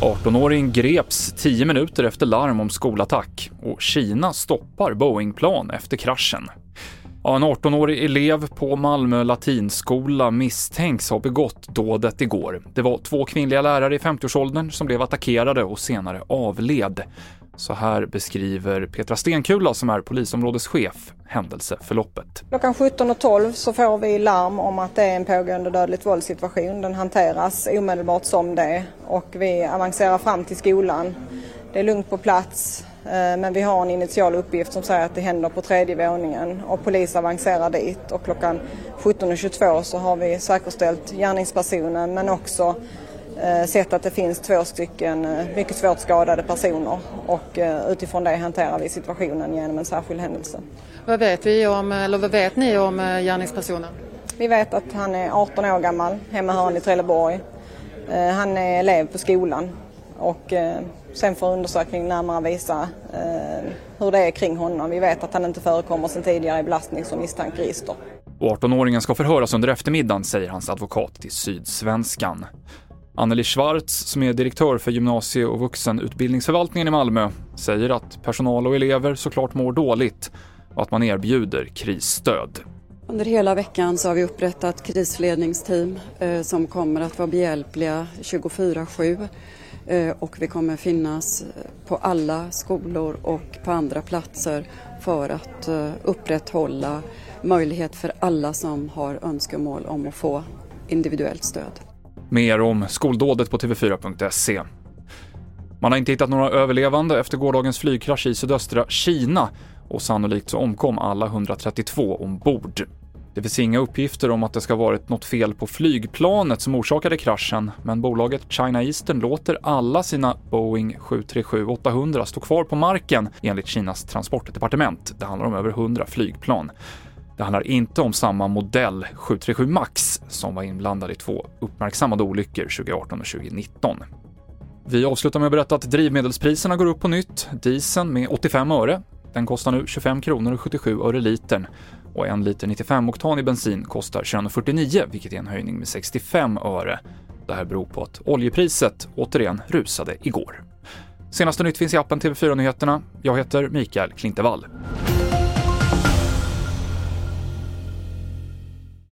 18-åring greps 10 minuter efter larm om skolattack och Kina stoppar Boeingplan efter kraschen. Ja, en 18-årig elev på Malmö latinskola misstänks ha begått dådet igår. Det var två kvinnliga lärare i 50-årsåldern som blev attackerade och senare avled. Så här beskriver Petra Stenkula, som är polisområdeschef, händelseförloppet. Klockan 17.12 så får vi larm om att det är en pågående dödligt våldssituation. Den hanteras omedelbart som det och vi avancerar fram till skolan. Det är lugnt på plats eh, men vi har en initial uppgift som säger att det händer på tredje våningen och polis avancerar dit och klockan 17.22 så har vi säkerställt gärningspersonen men också sett att det finns två stycken eh, mycket svårt skadade personer och eh, utifrån det hanterar vi situationen genom en särskild händelse. Vad vet, vi om, eller vad vet ni om gärningspersonen? Vi vet att han är 18 år gammal, hemmahörande i Trelleborg. Han är elev på skolan och sen får undersökningen närmare visa hur det är kring honom. Vi vet att han inte förekommer sedan tidigare i belastnings och misstankeregister. 18-åringen ska förhöras under eftermiddagen, säger hans advokat till Sydsvenskan. Anneli Schwartz, som är direktör för gymnasie och vuxenutbildningsförvaltningen i Malmö, säger att personal och elever såklart mår dåligt och att man erbjuder krisstöd. Under hela veckan så har vi upprättat krisledningsteam eh, som kommer att vara behjälpliga 24-7 eh, och vi kommer finnas eh, på alla skolor och på andra platser för att eh, upprätthålla möjlighet för alla som har önskemål om att få individuellt stöd. Mer om skoldådet på tv4.se. Man har inte hittat några överlevande efter gårdagens flygkrasch i sydöstra Kina och sannolikt så omkom alla 132 ombord. Det finns inga uppgifter om att det ska varit något fel på flygplanet som orsakade kraschen, men bolaget China Eastern låter alla sina Boeing 737-800 stå kvar på marken enligt Kinas transportdepartement. Det handlar om över 100 flygplan. Det handlar inte om samma modell 737 Max som var inblandad i två uppmärksammade olyckor 2018 och 2019. Vi avslutar med att berätta att drivmedelspriserna går upp på nytt. Dieseln med 85 öre. Den kostar nu 25 kronor och 77 öre litern och en liter 95-oktanig bensin kostar 21,49 vilket är en höjning med 65 öre. Det här beror på att oljepriset återigen rusade igår. Senaste nytt finns i appen TV4 Nyheterna. Jag heter Mikael Klintevall.